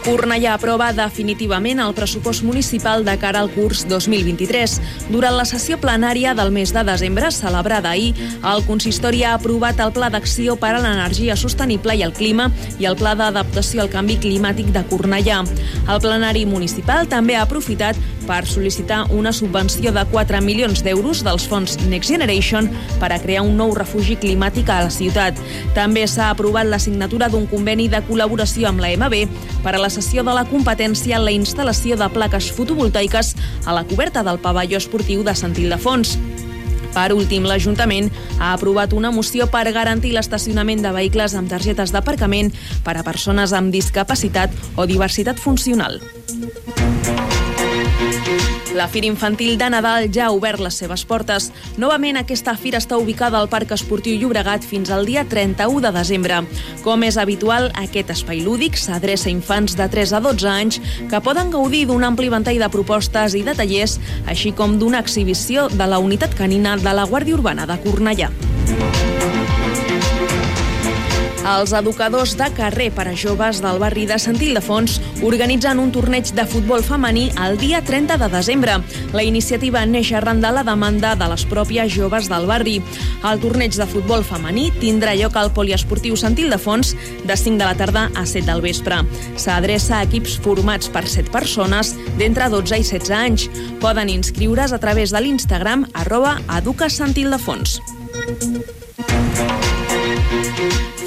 Cornellà aprova definitivament el pressupost municipal de cara al curs 2023. Durant la sessió plenària del mes de desembre, celebrada ahir, el consistori ha aprovat el Pla d'Acció per a l'Energia Sostenible i el Clima i el Pla d'Adaptació al Canvi Climàtic de Cornellà. El plenari municipal també ha aprofitat per sol·licitar una subvenció de 4 milions d'euros dels fons Next Generation per a crear un nou refugi climàtic a la ciutat. També s'ha aprovat la signatura d'un conveni de col·laboració amb la MB per a la cessió de la competència en la instal·lació de plaques fotovoltaiques a la coberta del pavelló esportiu de Sant Ildefons. Per últim, l'Ajuntament ha aprovat una moció per garantir l'estacionament de vehicles amb targetes d'aparcament per a persones amb discapacitat o diversitat funcional. La Fira Infantil de Nadal ja ha obert les seves portes. Novament, aquesta fira està ubicada al Parc Esportiu Llobregat fins al dia 31 de desembre. Com és habitual, aquest espai lúdic s'adreça a infants de 3 a 12 anys que poden gaudir d'un ampli ventall de propostes i de tallers, així com d'una exhibició de la unitat canina de la Guàrdia Urbana de Cornellà. Els educadors de carrer per a joves del barri de Sant Ildefons organitzen un torneig de futbol femení el dia 30 de desembre. La iniciativa neix arran de la demanda de les pròpies joves del barri. El torneig de futbol femení tindrà lloc al poliesportiu Sant Ildefons de 5 de la tarda a 7 del vespre. S'adreça a equips formats per 7 persones d'entre 12 i 16 anys. Poden inscriure's a través de l'Instagram arroba educasantildefons.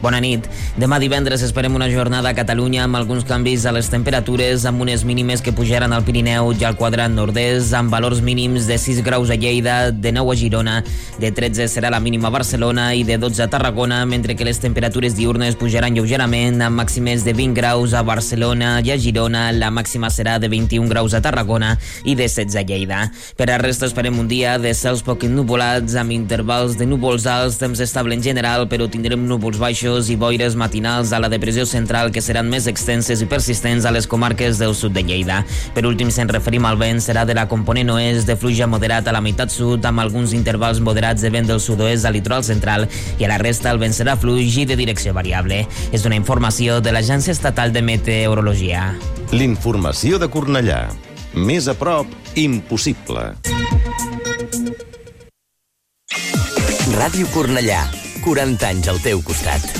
Bona nit. Demà divendres esperem una jornada a Catalunya amb alguns canvis a les temperatures, amb unes mínimes que pujaran al Pirineu i al quadrat nord-est, amb valors mínims de 6 graus a Lleida, de 9 a Girona, de 13 serà la mínima a Barcelona i de 12 a Tarragona, mentre que les temperatures diurnes pujaran lleugerament, amb màximes de 20 graus a Barcelona i a Girona, la màxima serà de 21 graus a Tarragona i de 16 a Lleida. Per a resta esperem un dia de cels poc ennubulats, amb intervals de núvols alts, temps estable en general, però tindrem núvols baixos i boires matinals a la depressió central que seran més extenses i persistents a les comarques del sud de Lleida. Per últim, se'n referim al vent, serà de la component oest de fluja moderat a la meitat sud amb alguns intervals moderats de vent del sud-oest al litoral central i a la resta el vent serà fluix i de direcció variable. És una informació de l'Agència Estatal de Meteorologia. L'informació de Cornellà. Més a prop, impossible. Ràdio Cornellà. 40 anys al teu costat.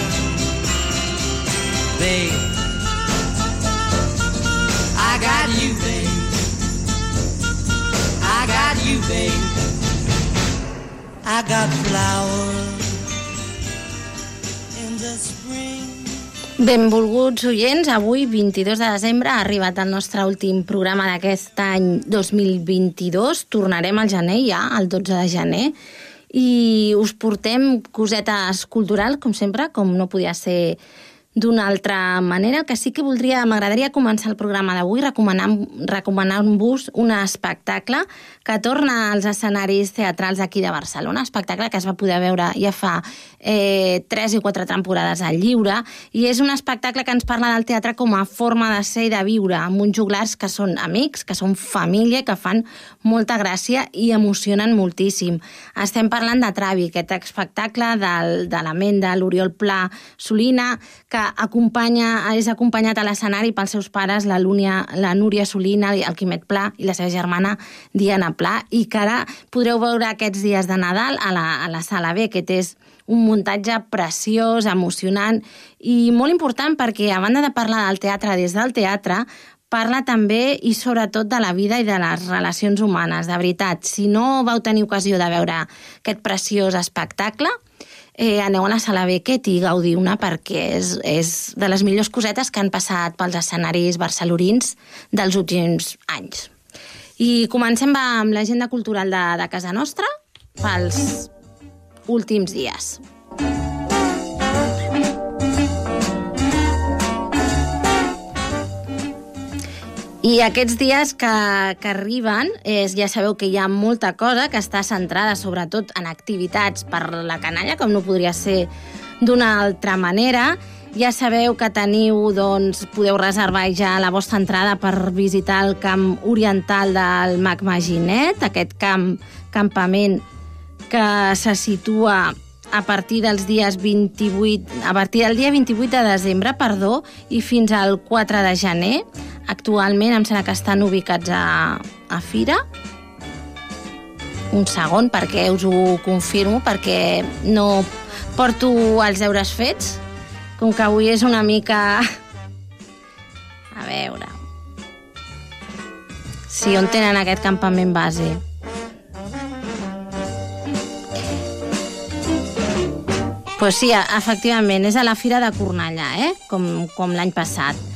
Babe, I got you, babe. I got you, babe. I got flowers in the spring. Benvolguts oients, avui, 22 de desembre, ha arribat el nostre últim programa d'aquest any 2022. Tornarem al gener ja, el 12 de gener, i us portem cosetes culturals, com sempre, com no podia ser d'una altra manera. Que sí que voldria, m'agradaria començar el programa d'avui recomanant- recomanant-vos un espectacle que torna als escenaris teatrals d'aquí de Barcelona, espectacle que es va poder veure ja fa eh, 3 i 4 temporades al lliure, i és un espectacle que ens parla del teatre com a forma de ser i de viure, amb uns juglars que són amics, que són família, que fan molta gràcia i emocionen moltíssim. Estem parlant de Travi, aquest espectacle del, de la ment de l'Oriol Pla Solina, que acompanya, és acompanyat a l'escenari pels seus pares, la, Lúnia, la Núria Solina, el Quimet Pla i la seva germana Diana Pla, i que ara podreu veure aquests dies de Nadal a la, a la Sala B, que és un muntatge preciós, emocionant i molt important perquè, a banda de parlar del teatre des del teatre, parla també i sobretot de la vida i de les relacions humanes. De veritat, si no vau tenir ocasió de veure aquest preciós espectacle, eh, aneu a la sala Beckett i gaudiu-ne perquè és, és de les millors cosetes que han passat pels escenaris barcelorins dels últims anys. I comencem amb l'agenda cultural de, de casa nostra pels últims dies. I aquests dies que, que arriben, és, ja sabeu que hi ha molta cosa que està centrada sobretot en activitats per la canalla, com no podria ser d'una altra manera. Ja sabeu que teniu, doncs, podeu reservar ja la vostra entrada per visitar el camp oriental del Mac Maginet, aquest camp, campament que se situa a partir dels dies 28, a partir del dia 28 de desembre, perdó, i fins al 4 de gener. Actualment em sembla que estan ubicats a, a Fira. Un segon, perquè us ho confirmo, perquè no porto els deures fets, com que avui és una mica... A veure... Sí, on tenen aquest campament base? Pues sí, efectivament, és a la Fira de Cornellà, eh? com, com l'any passat.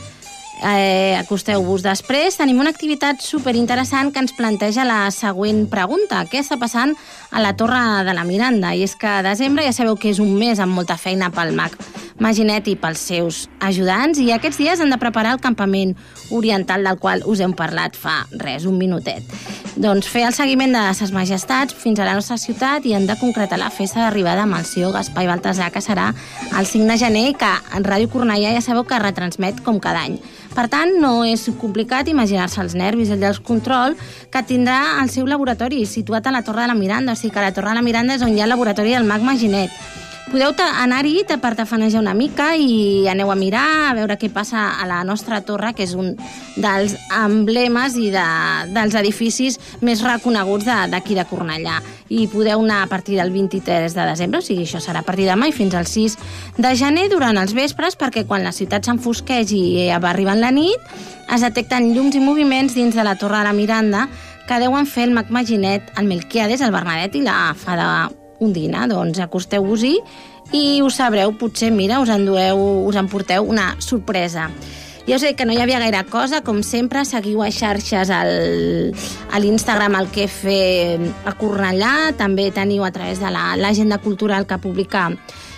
Eh, acosteu-vos després. Tenim una activitat superinteressant que ens planteja la següent pregunta. Què està passant a la Torre de la Miranda? I és que a desembre ja sabeu que és un mes amb molta feina pel MAC Maginet i pels seus ajudants i aquests dies han de preparar el campament oriental del qual us hem parlat fa res, un minutet. Doncs fer el seguiment de ses majestats fins a la nostra ciutat i han de concretar la festa d'arribada amb el CEO Gaspar i Baltasar, que serà el 5 de gener que en Ràdio Cornellà ja sabeu que retransmet com cada any. Per tant, no és complicat imaginar-se els nervis el dels control que tindrà el seu laboratori situat a la Torre de la Miranda. O sigui que a la Torre de la Miranda és on hi ha el laboratori del Mac Maginet. Podeu anar-hi per tafanejar una mica i aneu a mirar, a veure què passa a la nostra torre, que és un dels emblemes i de, dels edificis més reconeguts d'aquí de, de Cornellà. I podeu anar a partir del 23 de desembre, o sigui, això serà a partir de demà i fins al 6 de gener durant els vespres, perquè quan la ciutat s'enfosqueix i eh, va arribant la nit, es detecten llums i moviments dins de la Torre de la Miranda que deuen fer el Mac Maginet, el Melquiades, el Bernadet i la Fada Ondina. Doncs acosteu-vos-hi i ho sabreu, potser, mira, us endueu, us emporteu una sorpresa. He dit que no hi havia gaire cosa, com sempre, seguiu a xarxes al, a l'Instagram el que fe a Cornellà, també teniu a través de la- l'agenda cultural que publica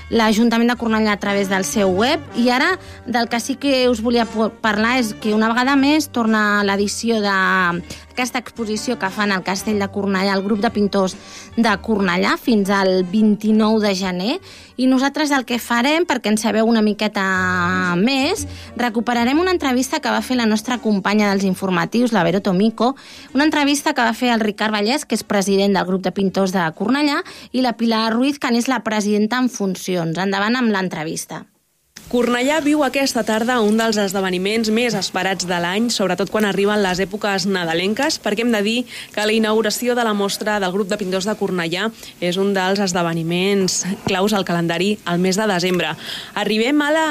l'Ajuntament de Cornellà a través del seu web. I ara del que sí que us volia parlar és que una vegada més torna l'edició d'aquesta exposició que fan al Castell de Cornellà, el grup de pintors de Cornellà fins al 29 de gener. I nosaltres el que farem, perquè en sabeu una miqueta més, recuperarem una entrevista que va fer la nostra companya dels informatius, la Vero Tomico, una entrevista que va fer el Ricard Vallès, que és president del grup de pintors de Cornellà, i la Pilar Ruiz, que n'és la presidenta en funcions. Endavant amb l'entrevista. Cornellà viu aquesta tarda un dels esdeveniments més esperats de l'any, sobretot quan arriben les èpoques nadalenques, perquè hem de dir que la inauguració de la mostra del grup de pintors de Cornellà és un dels esdeveniments claus al calendari al mes de desembre. Arribem a la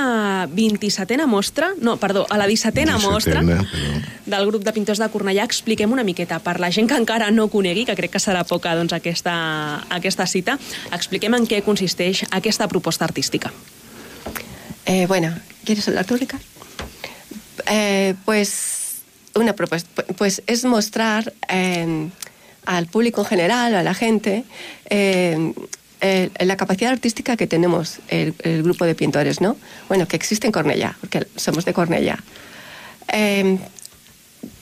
27a mostra, no, perdó, a la 17a mostra del grup de pintors de Cornellà. Expliquem una miqueta, per la gent que encara no conegui, que crec que serà poca doncs, aquesta, aquesta cita, expliquem en què consisteix aquesta proposta artística. Eh, bueno, ¿quieres hablar tú, Ricardo? Eh, pues una propuesta, pu- pues es mostrar eh, al público en general, a la gente, eh, la capacidad artística que tenemos el, grupo de pintores, ¿no? Bueno, que existe en Cornellá, porque somos de Cornellá. Eh,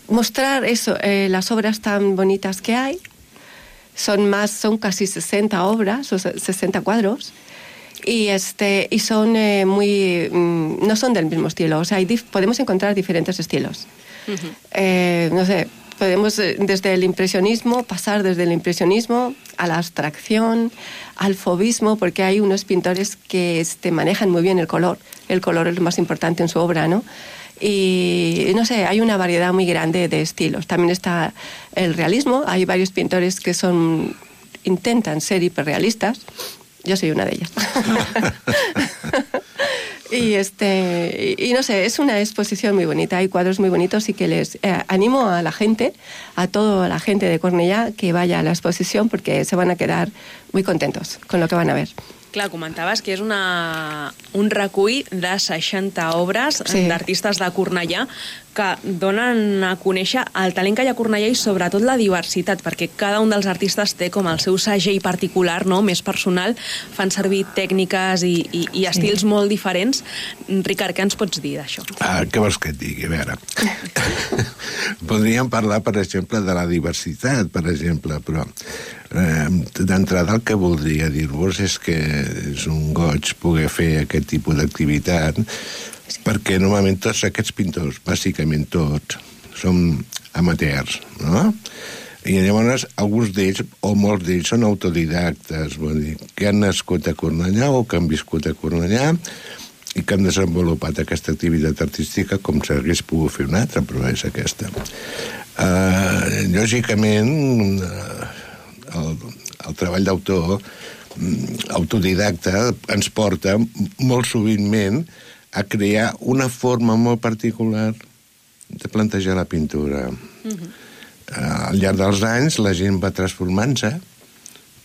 mostrar eso, eh, las obras tan bonitas que hay, son más, son casi 60 obras, o se- 60 cuadros, y este y son eh, muy mm, no son del mismo estilo. O sea hay podemos encontrar diferentes estilos. Eh, no sé podemos eh, desde el impresionismo pasar desde el impresionismo a la abstracción al fobismo porque hay unos pintores que este, manejan muy bien el color. El color es lo más importante en su obra no y no sé, hay una variedad muy grande de estilos. También está el realismo, hay varios pintores que son intentan ser hiperrealistas. Yo soy una de ellas. y este y, y no sé, es una exposición muy bonita, hay cuadros muy bonitos y que les eh, animo a la gente, a toda la gente de Cornellá que vaya a la exposición porque se van a quedar muy contentos con lo que van a ver. Clar, comentaves que és una, un recull de 60 obres Sí. d'artistes de Cornellà que donen a conèixer el talent que hi ha a Cornellà i sobretot la diversitat, perquè cada un dels artistes té com el seu segell particular, no? més personal, fan servir tècniques i, i, i estils molt diferents. Ricard, què ens pots dir d'això? Ah, què vols que et digui? A veure, podríem parlar, per exemple, de la diversitat, per exemple, però eh, d'entrada el que voldria dir-vos és que és un goig poder fer aquest tipus d'activitat perquè normalment tots aquests pintors, bàsicament tots, som amateurs, no? I llavors alguns d'ells, o molts d'ells, són autodidactes, vull dir, que han nascut a Cornellà o que han viscut a Cornellà i que han desenvolupat aquesta activitat artística com s'hagués pogut fer una altra, però és aquesta. Uh, lògicament, uh, el, el treball d'autor mm, autodidacta ens porta molt sovintment a crear una forma molt particular de plantejar la pintura. Uh -huh. Al llarg dels anys la gent va transformant-se.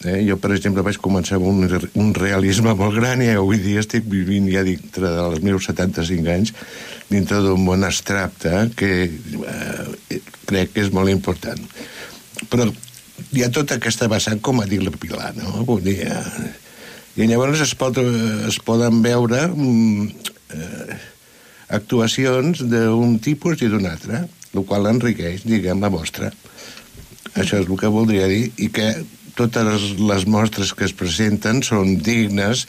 Eh? Jo, per exemple, vaig començar amb un, un realisme molt gran i avui dia estic vivint ja dintre dels meus 75 anys dintre d'un món abstracte que eh, crec que és molt important. Però hi ha tota aquesta vessant, com ha dit la Pilar, no? Vull dir, eh, I llavors es, pot, eh, es poden veure mm, eh, actuacions d'un tipus i d'un altre, el qual enriqueix, diguem, la mostra. Això és el que voldria dir, i que totes les mostres que es presenten són dignes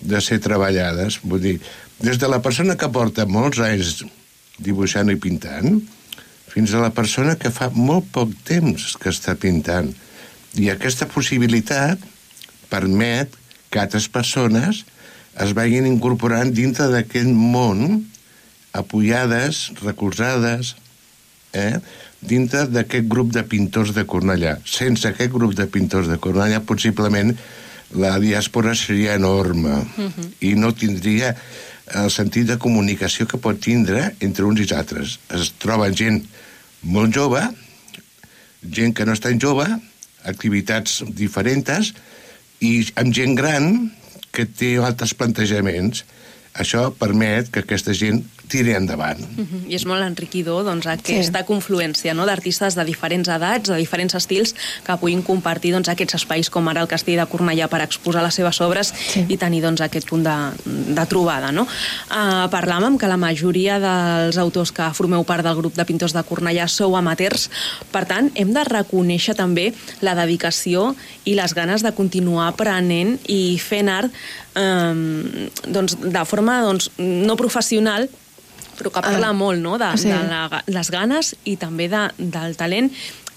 de ser treballades. Vull dir, des de la persona que porta molts anys dibuixant i pintant, fins a la persona que fa molt poc temps que està pintant. I aquesta possibilitat permet que altres persones es vagin incorporant dintre d'aquest món apoyades, recolzades, eh? dintre d'aquest grup de pintors de Cornellà. Sense aquest grup de pintors de Cornellà, possiblement la diàspora seria enorme uh -huh. i no tindria el sentit de comunicació que pot tindre entre uns i altres. Es troba gent molt jove, gent que no és tan jove, activitats diferents, i amb gent gran que té altres plantejaments. Això permet que aquesta gent tiri endavant. Mhm, I és molt enriquidor doncs, aquesta sí. confluència no? d'artistes de diferents edats, de diferents estils, que puguin compartir doncs, aquests espais com ara el Castell de Cornellà per exposar les seves obres sí. i tenir doncs, aquest punt de, de trobada. No? Uh, parlàvem que la majoria dels autors que formeu part del grup de pintors de Cornellà sou amateurs, per tant, hem de reconèixer també la dedicació i les ganes de continuar aprenent i fent art eh, doncs, de forma doncs, no professional, però que parla Ah, molt no? de, sí. de la, les ganes i també de, del talent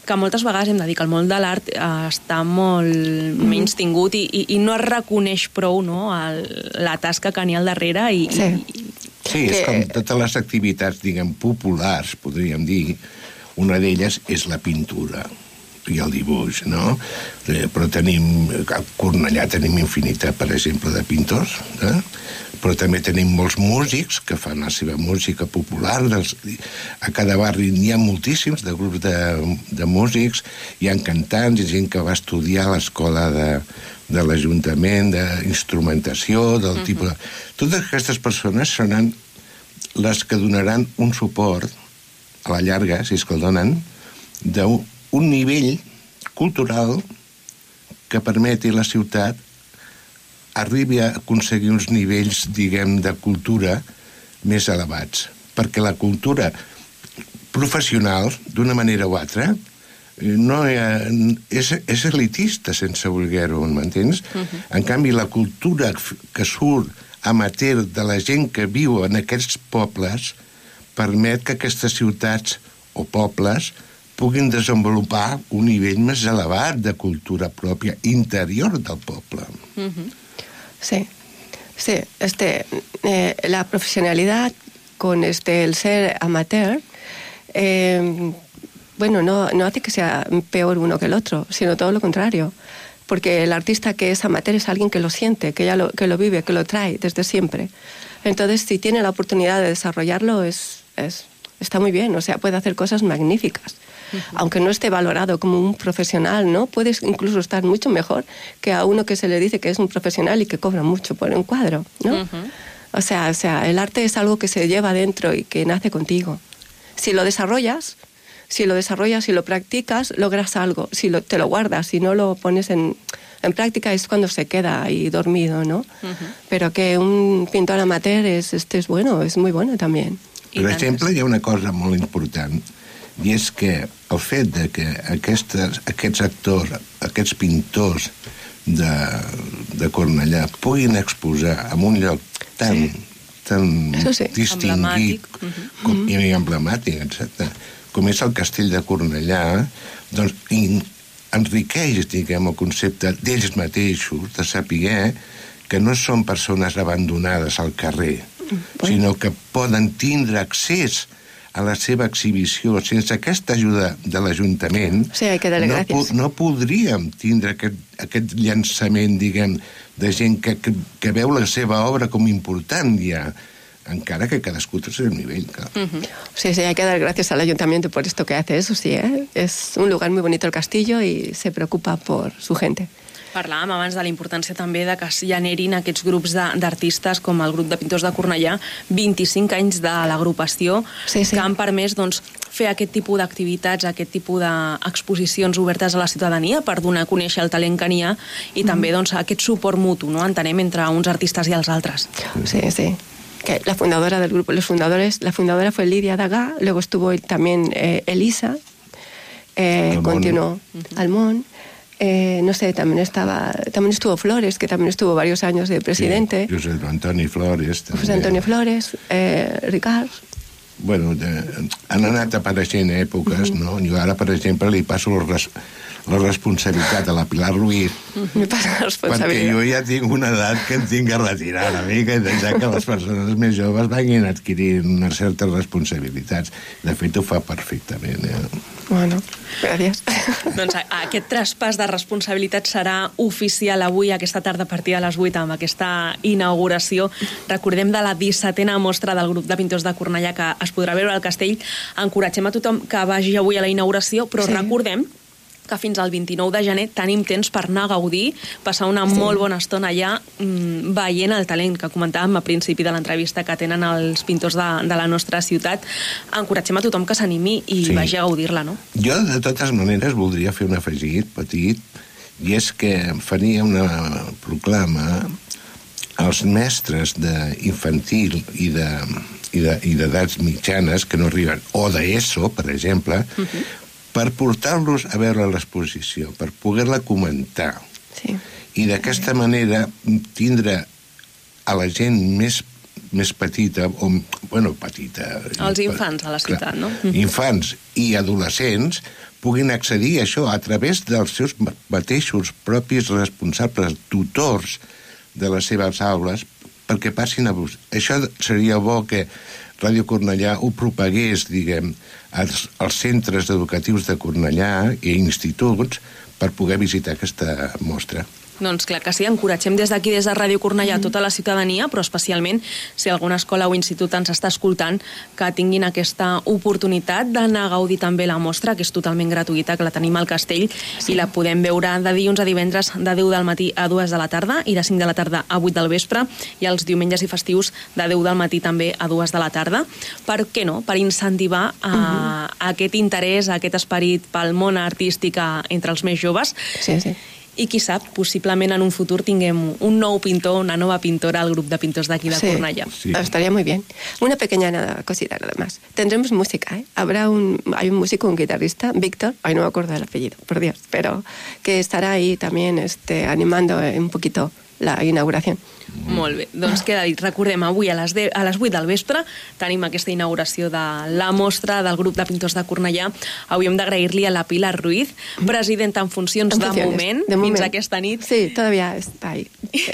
que moltes vegades hem de dir que el món de l'art eh, està molt Mhm. menys tingut i, i, i no es reconeix prou no? el, la tasca que n'hi ha al darrere i, Sí. i, Sí, és Que- com totes les activitats, diguem, populars, podríem dir. Una d'elles és la pintura i el dibuix, no? Eh, però tenim, a Cornellà tenim infinitat, per exemple, de pintors, eh? Però també tenim molts músics que fan la seva música popular. Dels, a cada barri n'hi ha moltíssims de grups de, de músics, hi ha cantants, hi ha gent que va estudiar a l'escola de, de l'Ajuntament, d'instrumentació, del uh -huh. tipus... De... Totes aquestes persones seran les que donaran un suport a la llarga, si és que el donen, d'un un nivell cultural que permeti a la ciutat arribi a aconseguir uns nivells, diguem, de cultura més elevats. Perquè la cultura professional, d'una manera o altra, eh, no ha, és, és elitista sense voler-ho, m'entens? Uh -huh. En canvi, la cultura que surt amateur de la gent que viu en aquests pobles permet que aquestes ciutats o pobles puguin desenvolupar un nivell més elevat de cultura pròpia interior del poble. Sí, sí. Este, eh, la profesionalidad con este el ser amateur, eh, bueno, no, no hace que sea peor uno que el otro, sino todo lo contrario. Porque el artista que es amateur es alguien que lo siente, que ya lo, que lo vive, que lo trae desde siempre. Entonces, si tiene la oportunidad de desarrollarlo, es, es- está muy bien, o sea, puede hacer cosas magníficas. Aunque no esté valorado como un profesional, ¿no? Puedes incluso estar mucho mejor que a uno que se le dice que es un profesional y que cobra mucho por un cuadro, ¿no? O sea, o sea, el arte es algo que se lleva dentro y que nace contigo. Si lo desarrollas, si lo desarrollas y lo practicas, logras algo. Si lo- te lo guardas, si no lo pones en, en práctica, es cuando se queda ahí dormido, ¿no? Pero que un pintor amateur es, este es bueno, es muy bueno también. Per exemple, hi ha una cosa molt important, i és que el fet de que aquestes, aquests actors, aquests pintors de, de Cornellà puguin exposar en un lloc tan, tan Això sí. distingit Emblemàtic. Mhm. com, i emblemàtic, exacte, com és el castell de Cornellà, doncs in, enriqueix, diguem, el concepte d'ells mateixos, de saber que no són persones abandonades al carrer, sinó que poden tindre accés a la seva exhibició sense aquesta ajuda de l'Ajuntament, Sí, no, gracias. no podríem tindre aquest, aquest llançament, diguem, de gent que, que, que veu la seva obra com important ja, encara que cadascú té el seu nivell. Clar. Sí, sí, hay que dar gracias al ayuntamiento por esto que hace, eso sí, ¿eh? Es un lugar muy bonito el castillo y se preocupa por su gente. Parlàvem abans de la importància també de que es generin aquests grups de- d'artistes com el grup de pintors de Cornellà, 25 anys de l'agrupació, Sí, sí. que han permès doncs, fer aquest tipus d'activitats, aquest tipus d'exposicions obertes a la ciutadania per donar a conèixer el talent que n'hi ha i també doncs, aquest suport mutu, no? entenem, entre uns artistes i els altres. Sí, sí. Que la fundadora del grupo, los fundadores, la fundadora fue Lidia Dagá, luego estuvo también eh, Elisa, eh, Almón. continuó Almón, eh, no sé, también estaba, también estuvo Flores, que también estuvo varios años de presidente, Sí, Josep Antoni Flores. També. José Antonio Flores, eh, Ricard, Bueno, de, han anat apareixent èpoques, no? Jo ara, per exemple, li passo la, res, la responsabilitat a la Pilar Ruiz, perquè jo ja tinc una edat que em tinc que retirar una mica i deixar que les persones més joves vagin adquirint unes certes responsabilitats. De fet, ho fa perfectament. Eh? Bueno, gracias. Doncs a- aquest traspàs de responsabilitat serà oficial avui, aquesta tarda a partir de les 8, amb aquesta inauguració. Recordem de la 17a mostra del grup de pintors de Cornellà que es podrà veure al castell. Encoratgem a tothom que vagi avui a la inauguració, però Sí. recordem que fins al 29 de gener tenim temps per anar a gaudir, passar una sí. molt bona estona allà mm, veient el talent que comentàvem a principi de l'entrevista que tenen els pintors de, de la nostra ciutat. Encoratgem a tothom que s'animi i Sí. vagi a gaudir-la, no? Jo, de totes maneres, voldria fer un afegit petit, i és que faria una proclama als mestres d'infantil i de i de- i d'edats mitjanes que no arriben, o d'ESO, per exemple, per portar-los a veure l'exposició, per poder-la comentar. Sí. I d'aquesta manera tindre a la gent més més petita, o, bueno, petita... Els infants a la ciutat, no? Infants i adolescents puguin accedir a això a través dels seus ma- mateixos propis responsables, tutors de les seves aules, perquè passin a vos. Això seria bo que Ràdio Cornellà ho propagués, diguem, als, als centres educatius de Cornellà i instituts per poder visitar aquesta mostra. Doncs clar que sí, encoratgem des d'aquí, des de Ràdio Cornellà, tota la ciutadania, però especialment si alguna escola o institut ens està escoltant, que tinguin aquesta oportunitat d'anar a gaudir també la mostra, que és totalment gratuïta, que la tenim al castell, sí. i la podem veure de dilluns a divendres de 10 del matí a 2 de la tarda i de 5 de la tarda a 8 del vespre, i els diumenges i festius de 10 del matí també a 2 de la tarda. Per què no? Per incentivar a, uh -huh. aquest interès, aquest esperit pel món artístic a- entre els més joves. Sí, sí. I qui sap, possiblement en un futur tinguem un nou pintor, una nova pintora al grup de pintors d'aquí de Sí. Cornellà. Sí. Estaría muy bien. Una pequeña cosita nada más. Tendremos música, ¿eh? Habrá un, hay un músico, un guitarrista, Víctor, ay no me acuerdo del apellido, por Dios, pero que estará ahí también este, animando eh, un poquito la inauguración. Molt bé, doncs queda dit. Recordem, avui a les, 10, a les 8 del vespre tenim aquesta inauguració de la mostra del grup de pintors de Cornellà. Avui hem d'agrair-li a la Pilar Ruiz, presidenta en funcions En de funciones, moment, de moment. fins aquesta nit, Sí, todavía está ahí,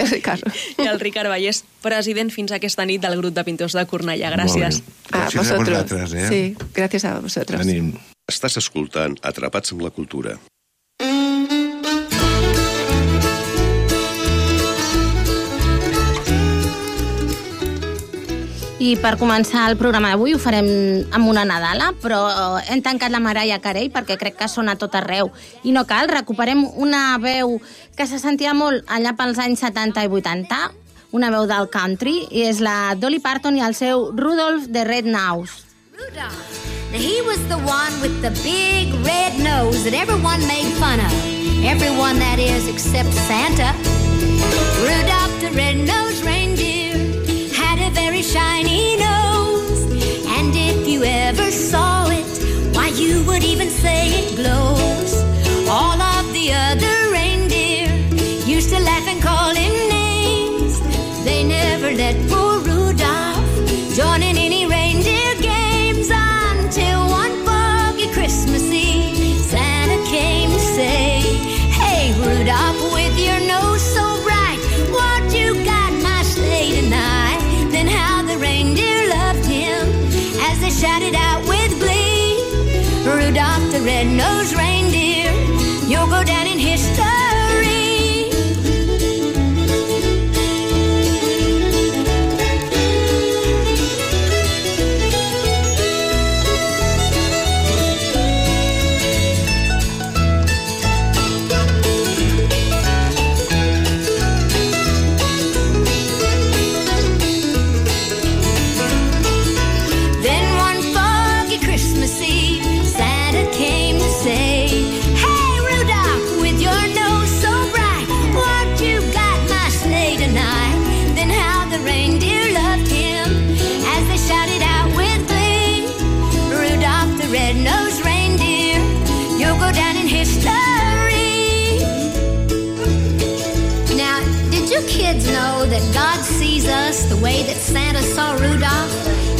Ricardo. i el Ricard Vallès, president fins aquesta nit del grup de pintors de Cornellà. Gràcies. Bé. A Gràcies a vosotros. vosaltres, eh? Sí, gracias a vosotros. Tenim Estàs escoltant Atrapats amb la cultura. I per començar el programa d'avui ho farem amb una Nadala, però hem tancat la Mariah Carey perquè crec que sona tot arreu. I no cal, recuperem una veu que se sentia molt allà pels anys 70 i 80, una veu del country, i és la Dolly Parton i el seu Rudolph the Red Nose. Rudolph. He was the one with the big red nose that everyone made fun of. Everyone, that is, except Santa. Rudolph the red-nosed reindeer shiny nose. And if you ever saw it, why, you would even say it glows. All of the other reindeer used to laugh and call him names. They never let poor kids know that God sees us the way that Santa saw Rudolph?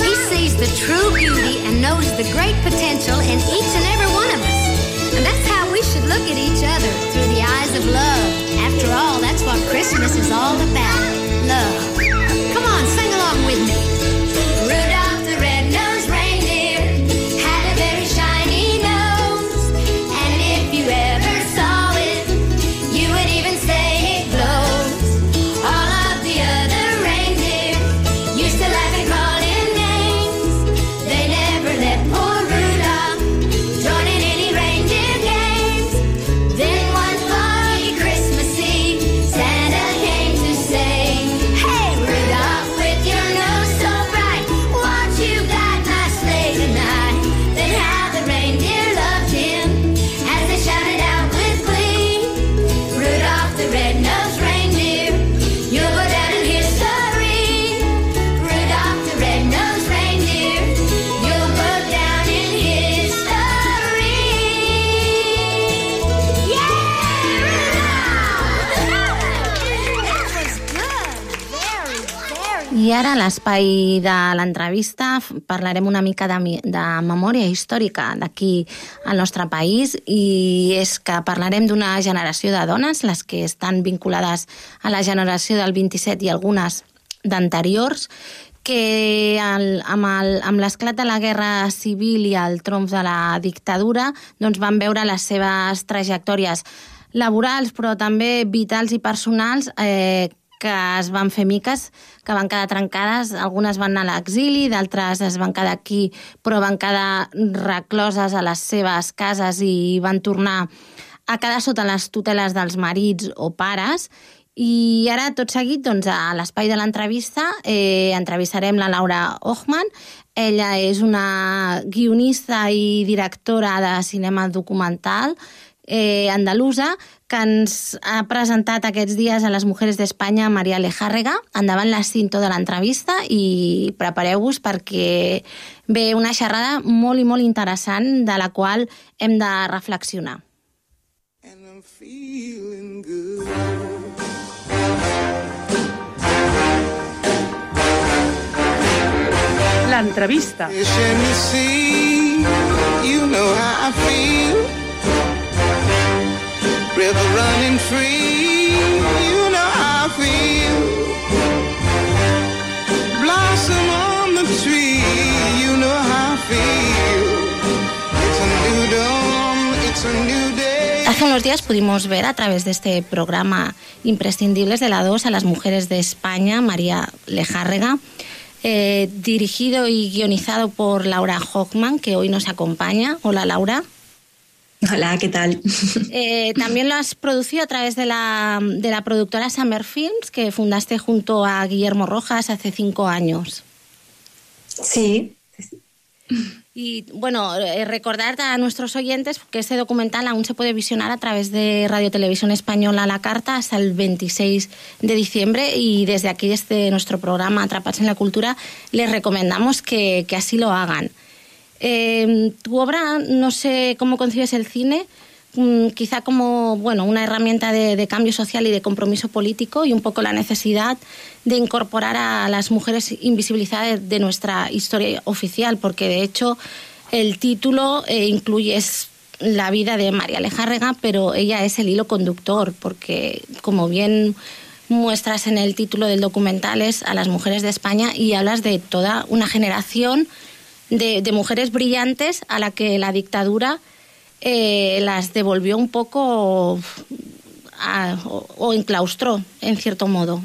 He sees the true beauty and knows the great potential in each and every one of us. And that's how we should look at each other through the eyes of love. After all, that's what Christmas is all about love. Ara a l'espai de l'entrevista parlarem una mica de, de memòria històrica d'aquí al nostre país i és que parlarem d'una generació de dones, les que estan vinculades a la generació del 27 i algunes d'anteriors, que el, amb l'esclat de la Guerra Civil i el tromf de la dictadura doncs van veure les seves trajectòries laborals, però també vitals i personals, eh, que es van fer miques, que van quedar trencades. Algunes van anar a l'exili, d'altres es van quedar aquí, però van quedar recloses a les seves cases i van tornar a quedar sota les tuteles dels marits o pares. I ara, tot seguit, doncs, a l'espai de l'entrevista, eh, entrevistarem la Laura Ochman. Ella és una guionista i directora de cinema documental eh, andalusa que ens ha presentat aquests dies a les Mujeres d'Espanya Maria Lejàrrega. Endavant la cinto de l'entrevista i prepareu-vos perquè ve una xerrada molt i molt interessant de la qual hem de reflexionar. L'entrevista. You know how I feel. Hace unos días pudimos ver a través de este programa Imprescindibles de la 2 a las mujeres de España, María Lejárrega, eh, dirigido y guionizado por Laura Hockman, que hoy nos acompaña. Hola, Laura. Hola, ¿qué tal? Eh, también lo has producido a través de la, de la productora Summer Films, que fundaste junto a Guillermo Rojas hace cinco años. Sí. Y bueno, eh, recordar a nuestros oyentes que este documental aún se puede visionar a través de Radio Televisión Española La Carta hasta el 26 de diciembre y desde aquí, desde nuestro programa Atrapados en la Cultura, les recomendamos que, que así lo hagan. Eh, tu obra, no sé cómo concibes el cine, mm, quizá como bueno, una herramienta de, cambio social y de compromiso político y un poco la necesidad de incorporar a las mujeres invisibilizadas de nuestra historia oficial, porque de hecho el título eh, incluye la vida de María Lejárrega, pero ella es el hilo conductor, porque como bien muestras en el título del documental es a las mujeres de España y hablas de toda una generación de, mujeres brillantes a la que la dictadura eh, las devolvió un poco o, o, enclaustró, en cierto modo.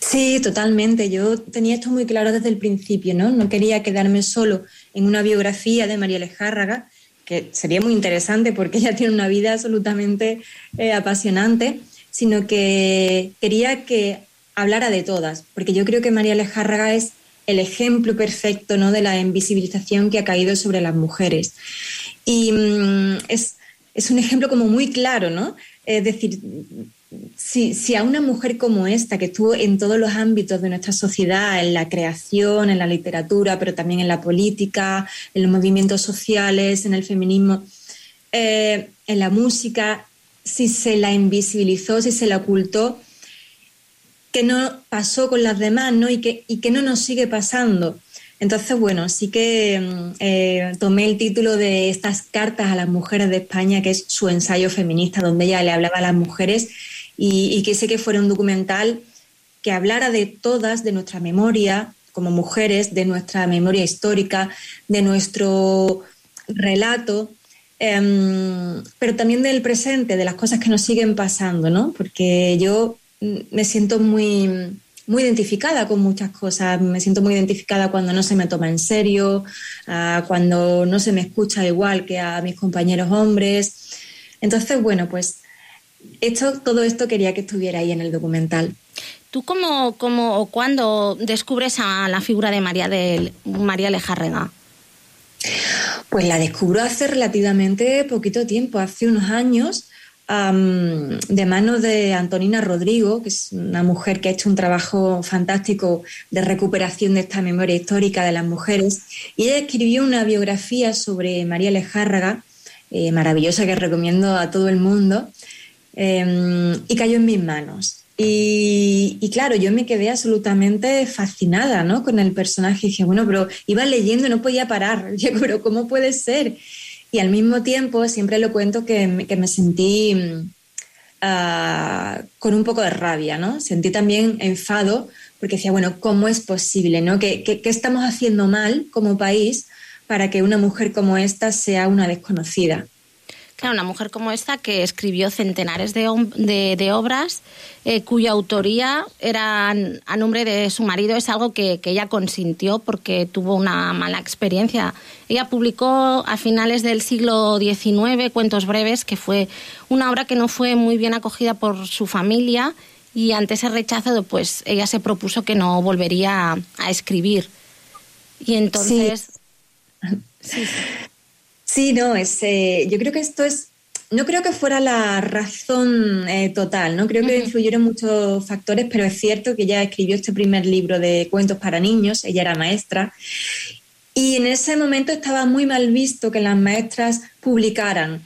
Sí, totalmente. Yo tenía esto muy claro desde el principio, ¿no? No quería quedarme solo en una biografía de María Lejárraga, que sería muy interesante porque ella tiene una vida absolutamente eh, apasionante, sino que quería que hablara de todas, porque yo creo que María Lejárraga es el ejemplo perfecto ¿no? de la invisibilización que ha caído sobre las mujeres. Y mmm, es, es, un ejemplo como muy claro, ¿no? Es decir, si, si, a una mujer como esta, que estuvo en todos los ámbitos de nuestra sociedad, en la creación, en la literatura, pero también en la política, en los movimientos sociales, en el feminismo, eh, en la música, si se la invisibilizó, si se la ocultó, que no pasó con las demás ¿no? Y, que, y que no nos sigue pasando. Entonces, bueno, sí que eh, tomé el título de estas cartas a las mujeres de España, que es su ensayo feminista, donde ella le hablaba a las mujeres y, y quise que fuera un documental que hablara de todas, de nuestra memoria como mujeres, de nuestra memoria histórica, de nuestro relato, eh, pero también del presente, de las cosas que nos siguen pasando, ¿no? Porque yo me siento muy, muy identificada con muchas cosas. Me siento muy identificada cuando no se me toma en serio, uh, cuando no se me escucha igual que a mis compañeros hombres. Entonces, bueno, pues esto, todo esto quería que estuviera ahí en el documental. ¿Tú cómo, cómo o cuándo descubres a la figura de María, de María Lejárrega? Pues la descubro hace relativamente poquito tiempo, hace unos años de manos de Antonina Rodrigo, que es una mujer que ha hecho un trabajo fantástico de recuperación de esta memoria histórica de las mujeres. Y ella escribió una biografía sobre María Lejárraga, eh, maravillosa que recomiendo a todo el mundo, eh, y cayó en mis manos. Y, claro, yo me quedé absolutamente fascinada ¿no? con el personaje. Y dije, bueno, pero iba leyendo no podía parar. Yo, pero ¿cómo puede ser? Y al mismo tiempo, siempre lo cuento que, que me sentí uh, con un poco de rabia, ¿no? Sentí también enfado porque decía, bueno, ¿cómo es posible, ¿no? ¿Qué, qué, qué estamos haciendo mal como país para que una mujer como esta sea una desconocida? Claro, una mujer como esta que escribió centenares de, de, de obras eh, cuya autoría era a nombre de su marido es algo que, que, ella consintió porque tuvo una mala experiencia. Ella publicó a finales del siglo XIX Cuentos Breves, que fue una obra que no fue muy bien acogida por su familia y ante ese rechazo pues ella se propuso que no volvería a, a escribir. Y entonces... Sí. sí, sí. Sí, no, es, eh, yo creo que esto es no creo que fuera la razón eh, total, ¿no? Creo que influyeron muchos factores, pero es cierto que ella escribió este primer libro de cuentos para niños, ella era maestra, y en ese momento estaba muy mal visto que las maestras publicaran.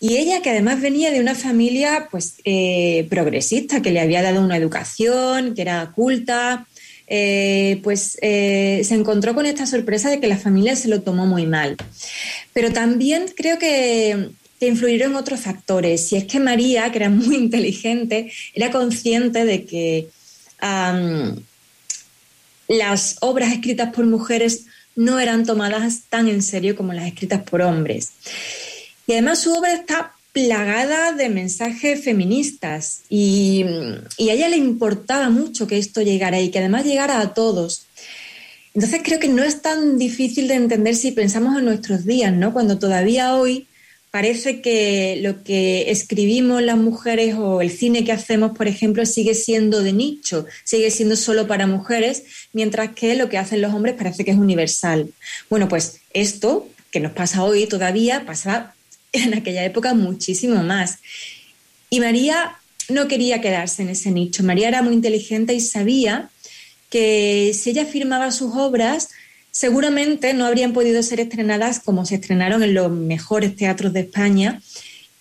Y ella, que además venía de una familia pues, eh, progresista, que le había dado una educación, que era culta, eh, pues eh, se encontró con esta sorpresa de que la familia se lo tomó muy mal. Pero también creo que, influyeron otros factores. Y es que María, que era muy inteligente, era consciente de que las obras escritas por mujeres no eran tomadas tan en serio como las escritas por hombres. Y además su obra está plagada de mensajes feministas y, y a ella le importaba mucho que esto llegara y que además llegara a todos. Entonces creo que no es tan difícil de entender si pensamos en nuestros días, ¿no? Cuando todavía hoy parece que lo que escribimos las mujeres o el cine que hacemos, por ejemplo, sigue siendo de nicho, sigue siendo solo para mujeres, mientras que lo que hacen los hombres parece que es universal. Bueno, pues esto que nos pasa hoy todavía pasaba en aquella época muchísimo más. Y María no quería quedarse en ese nicho. María era muy inteligente y sabía que si ella firmaba sus obras, seguramente no habrían podido ser estrenadas como se estrenaron en los mejores teatros de España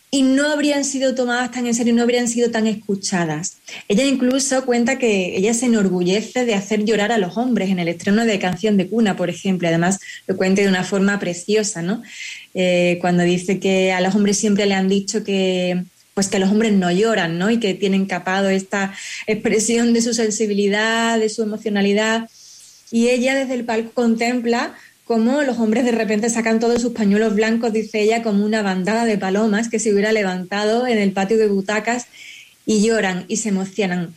y no habrían sido tomadas tan en serio, no habrían sido tan escuchadas. Ella incluso cuenta que ella se enorgullece de hacer llorar a los hombres en el estreno de Canción de Cuna, por ejemplo. Además, lo cuenta de una forma preciosa, ¿no? Eh, cuando dice que a los hombres siempre le han dicho que pues que los hombres no lloran, ¿no? Y que tienen capado esta expresión de su sensibilidad, de su emocionalidad. Y ella desde el palco contempla cómo los hombres de repente sacan todos sus pañuelos blancos, dice ella, como una bandada de palomas que se hubiera levantado en el patio de butacas y lloran y se emocionan.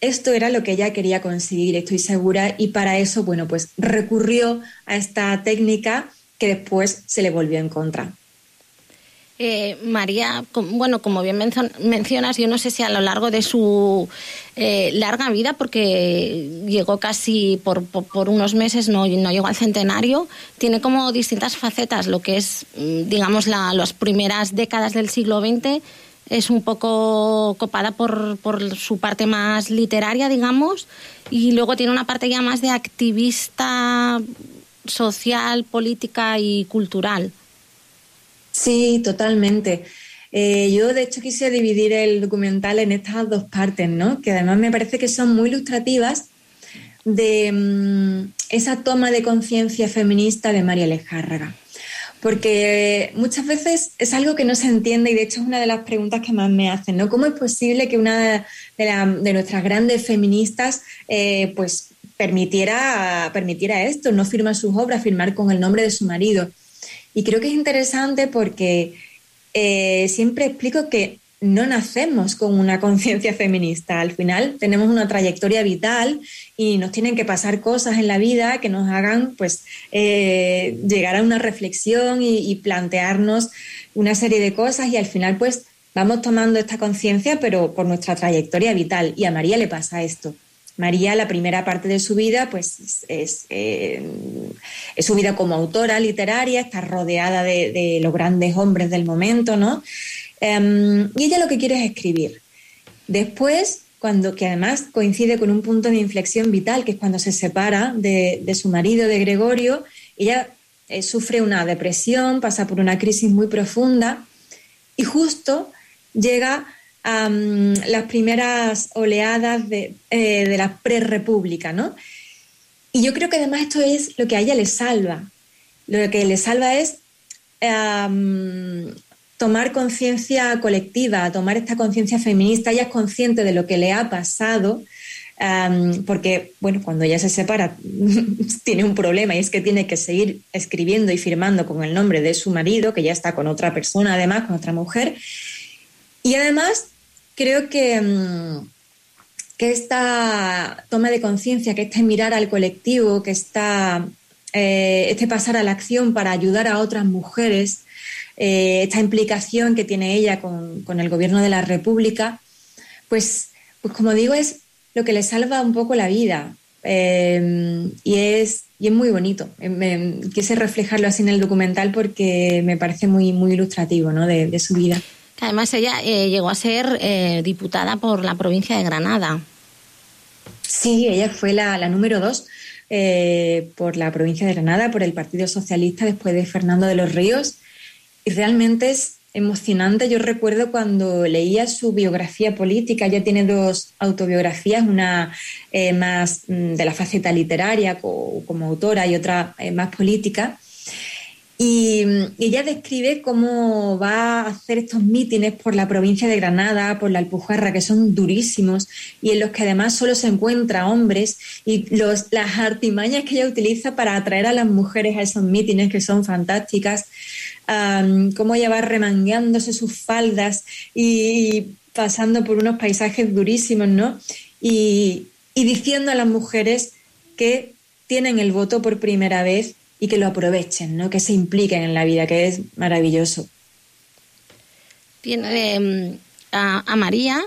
Esto era lo que ella quería conseguir, estoy segura, y para eso, bueno, pues recurrió a esta técnica que después se le volvió en contra. Eh, María, bueno, como bien mencio- mencionas, yo no sé si a lo largo de su eh, larga vida, porque llegó casi por, unos meses, no, llegó al centenario, tiene como distintas facetas, lo que es, mm, digamos, la, las primeras décadas del siglo XX es un poco copada por su parte más literaria, digamos, y luego tiene una parte ya más de activista social, política y cultural. Sí, totalmente. Eh, yo, de hecho, quise dividir el documental en estas dos partes, ¿no? Que además me parece que son muy ilustrativas de mm, esa toma de conciencia feminista de María Lejárraga. Porque muchas veces es algo que no se entiende y de hecho es una de las preguntas que más me hacen, ¿no? ¿Cómo es posible que una de, nuestras grandes feministas eh, pues permitiera, permitiera esto, no firmar sus obras, firmar con el nombre de su marido? Y creo que es interesante porque eh, siempre explico que no nacemos con una conciencia feminista. Al final tenemos una trayectoria vital y nos tienen que pasar cosas en la vida que nos hagan pues, eh, llegar a una reflexión y, y plantearnos una serie de cosas y al final pues vamos tomando esta conciencia pero por nuestra trayectoria vital. Y a María le pasa esto. María, la primera parte de su vida, pues es, eh, su vida como autora literaria, está rodeada de, los grandes hombres del momento, ¿no? Em, y ella lo que quiere es escribir. Después, cuando, que además coincide con un punto de inflexión vital, que es cuando se separa de, de su marido, de Gregorio, ella eh, sufre una depresión, pasa por una crisis muy profunda y justo llega las primeras oleadas de, eh, de la prerrepública, ¿no? Y yo creo que además esto es lo que a ella le salva. Lo que le salva es tomar conciencia colectiva, tomar esta conciencia feminista. Ella es consciente de lo que le ha pasado, porque, bueno, cuando ella se separa, tiene un problema y es que tiene que seguir escribiendo y firmando con el nombre de su marido, que ya está con otra persona, además, con otra mujer. Y además, creo que, mm, que esta toma de conciencia, que este mirar al colectivo, que esta, eh, este pasar a la acción para ayudar a otras mujeres, eh, esta implicación que tiene ella con, con el gobierno de la República, pues, pues como digo, es lo que le salva un poco la vida. Eh, y es y es muy bonito. Eh, me- quise reflejarlo así en el documental porque me parece muy, muy ilustrativo ¿no? de su vida. Que además ella eh, llegó a ser eh, diputada por la provincia de Granada. Sí, ella fue la, la número dos eh, por la provincia de Granada, por el Partido Socialista, después de Fernando de los Ríos. Y realmente es emocionante. Yo recuerdo cuando leía su biografía política, ella tiene dos autobiografías, una eh, más mm, de la faceta literaria co- como autora y otra eh, más política. Y ella describe cómo va a hacer estos mítines por la provincia de Granada, por la Alpujarra, que son durísimos y en los que además solo se encuentra hombres y los, las artimañas que ella utiliza para atraer a las mujeres a esos mítines que son fantásticas. Cómo ella va remangándose sus faldas y, pasando por unos paisajes durísimos, ¿no? Y diciendo a las mujeres que tienen el voto por primera vez y que lo aprovechen, ¿no? Que se impliquen en la vida, que es maravilloso. Tiene eh, a, a María,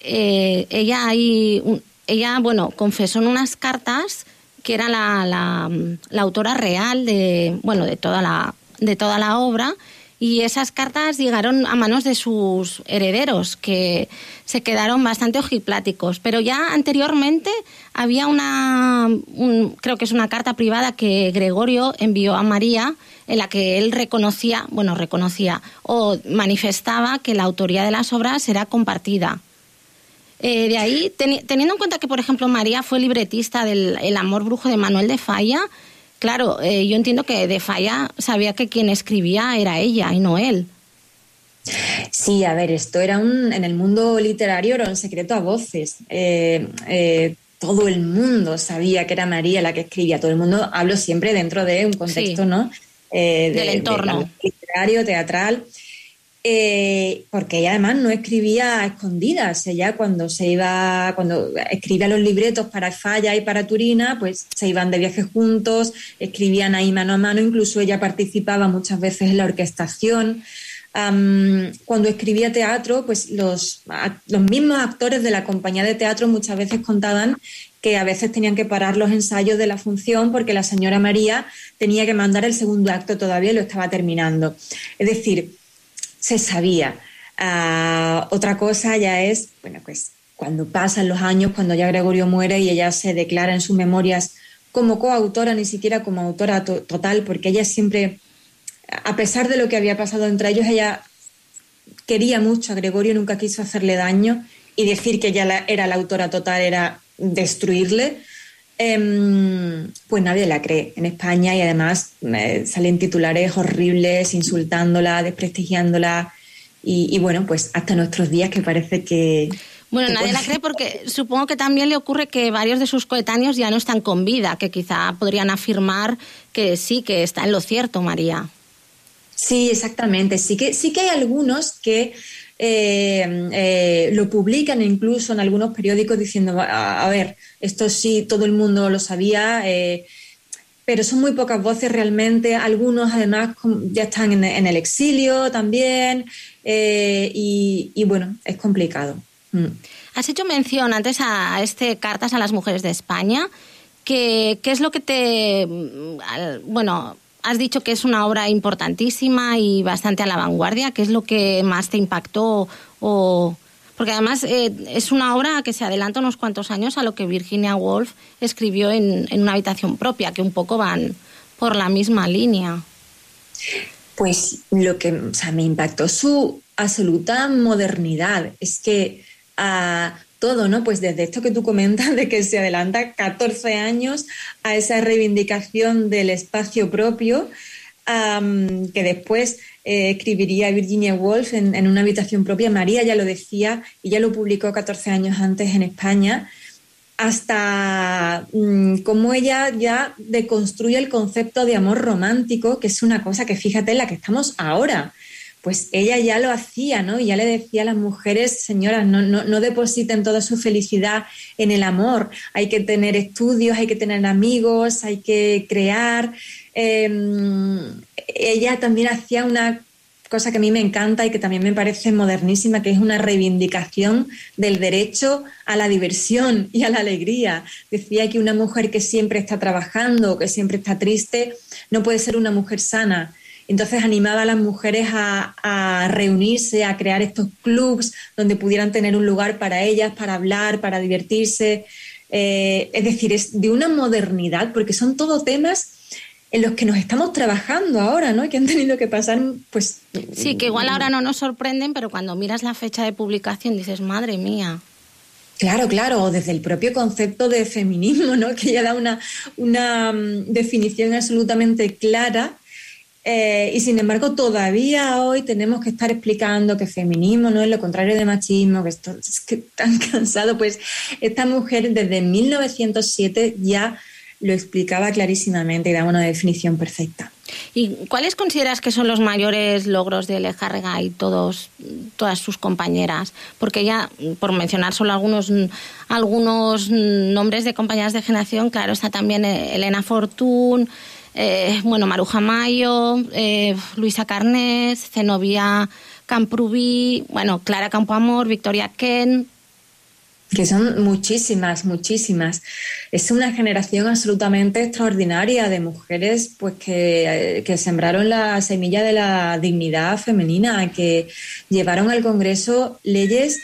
eh, ella hay un- ella, bueno, confesó en unas cartas que era la, la, la autora real de, bueno, de toda la, de toda la obra y esas cartas llegaron a manos de sus herederos que se quedaron bastante ojipláticos. Pero ya anteriormente había una, un- creo que es una carta privada que Gregorio envió a María en la que él reconocía, bueno, reconocía o manifestaba que la autoría de las obras era compartida. Eh, de ahí, teni- teniendo en cuenta que, por ejemplo, María fue libretista del El amor brujo de Manuel de Falla, claro, eh, yo entiendo que de Falla sabía que quien escribía era ella y no él. Sí, a ver, esto era un, en el mundo literario era un secreto a voces. Eh, eh, todo el mundo sabía que era María la que escribía. Todo el mundo, hablo siempre dentro de un contexto, Sí. ¿no? Eh, Del entorno. literario, teatral. Eh, porque ella además no escribía a escondidas. Ella cuando se iba, cuando escribía los libretos para Falla y para Turina, pues se iban de viaje juntos, escribían ahí mano a mano, incluso ella participaba muchas veces en la orquestación. Cuando escribía teatro, pues los, los mismos actores de la compañía de teatro muchas veces contaban que a veces tenían que parar los ensayos de la función porque la señora María tenía que mandar el segundo acto todavía y lo estaba terminando. Es decir, se sabía. Ah, otra cosa ya es, bueno, pues cuando pasan los años, cuando ya Gregorio muere y ella se declara en sus memorias como coautora, ni siquiera como autora to- total, porque ella siempre, a pesar de lo que había pasado entre ellos, ella quería mucho a Gregorio, nunca quiso hacerle daño y decir que ella la- era la autora total era destruirle. Em, pues nadie la cree en España y además eh, salen titulares horribles insultándola, desprestigiándola y, y bueno, pues hasta nuestros días que parece que... Bueno, que nadie la cree porque supongo que también le ocurre que varios de sus coetáneos ya no están con vida, que quizá podrían afirmar que sí, que está en lo cierto, María. Sí, exactamente. Sí que, sí que hay algunos que eh, eh, lo publican incluso en algunos periódicos diciendo, a, ver, esto sí, todo el mundo lo sabía, eh, pero son muy pocas voces realmente. Algunos además ya están en, el exilio también y, bueno, es complicado. Mm. Has hecho mención antes a este Cartas a las Mujeres de España. que ¿Qué es lo que te... mm, Bueno, has dicho que es una obra importantísima y bastante a la vanguardia. ¿Qué es lo que más te impactó? O... Porque además eh, es una obra que se adelanta unos cuantos años a lo que Virginia Woolf escribió en, en una habitación propia, que un poco van por la misma línea. Pues lo que me impactó su absoluta modernidad. Es que a todo, ¿no? Pues desde esto que tú comentas, de que se adelanta 14 años a esa reivindicación del espacio propio, que después eh, escribiría Virginia Woolf en, en una habitación propia. María ya lo decía y ya lo publicó 14 años antes en España hasta mm, cómo ella ya deconstruye el concepto de amor romántico, que es una cosa que fíjate en la que estamos ahora. Pues ella ya lo hacía, ¿no? Ya le decía a las mujeres, señoras, no, no, no depositen toda su felicidad en el amor. Hay que tener estudios, hay que tener amigos, hay que crear. Eh, ella también hacía una cosa que a mí me encanta y que también me parece modernísima, que es una reivindicación del derecho a la diversión y a la alegría. Decía que una mujer que siempre está trabajando, que siempre está triste, no puede ser una mujer sana. Entonces animaba a las mujeres a, a reunirse, a crear estos clubs donde pudieran tener un lugar para ellas, para hablar, para divertirse. Eh, es decir, es de una modernidad, porque son todos temas en los que nos estamos trabajando ahora, ¿no? Que han tenido que pasar, pues... Sí, que igual ahora no nos sorprenden, pero cuando miras la fecha de publicación dices, madre mía. Claro, claro, o desde el propio concepto de feminismo, ¿no? Que ya da una, una mm, definición absolutamente clara. Eh, y sin embargo, todavía hoy tenemos que estar explicando que feminismo no es lo contrario de machismo, que esto es que tan cansado. Pues esta mujer desde 1907 ya lo explicaba clarísimamente y daba una definición perfecta. ¿Y cuáles consideras que son los mayores logros de Lejarrega y todos, todas sus compañeras? Porque ya, por mencionar solo algunos, algunos nombres de compañeras de generación, claro, está también Elena Fortún, eh, bueno, Maruja Mayo, eh, Luisa Carnés, Zenobia Camprubí, bueno, Clara Campoamor, Victoria Ken, que son muchísimas, muchísimas. Es una generación absolutamente extraordinaria de mujeres pues que, eh, que, sembraron la semilla de la dignidad femenina, que llevaron al Congreso leyes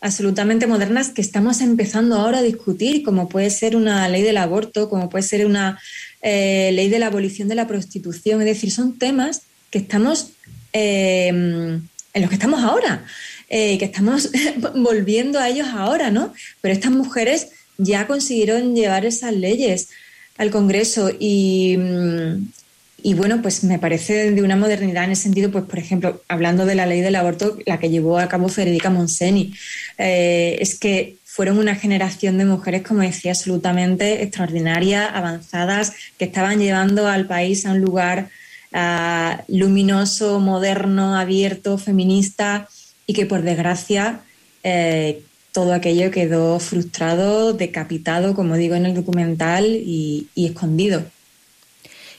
absolutamente modernas que estamos empezando ahora a discutir, como puede ser una ley del aborto, como puede ser una eh, ley de la abolición de la prostitución. Es decir, son temas que estamos eh, en los que estamos ahora eh, que estamos volviendo a ellos ahora, ¿no? Pero estas mujeres ya consiguieron llevar esas leyes al Congreso y, y, bueno, pues me parece de una modernidad en ese sentido, pues por ejemplo, hablando de la ley del aborto, la que llevó a cabo Federica Monseni, es que fueron una generación de mujeres, como decía, absolutamente extraordinarias, avanzadas, que estaban llevando al país a un lugar uh, luminoso, moderno, abierto, feminista y que por desgracia eh, todo aquello quedó frustrado, decapitado, como digo en el documental, y, escondido.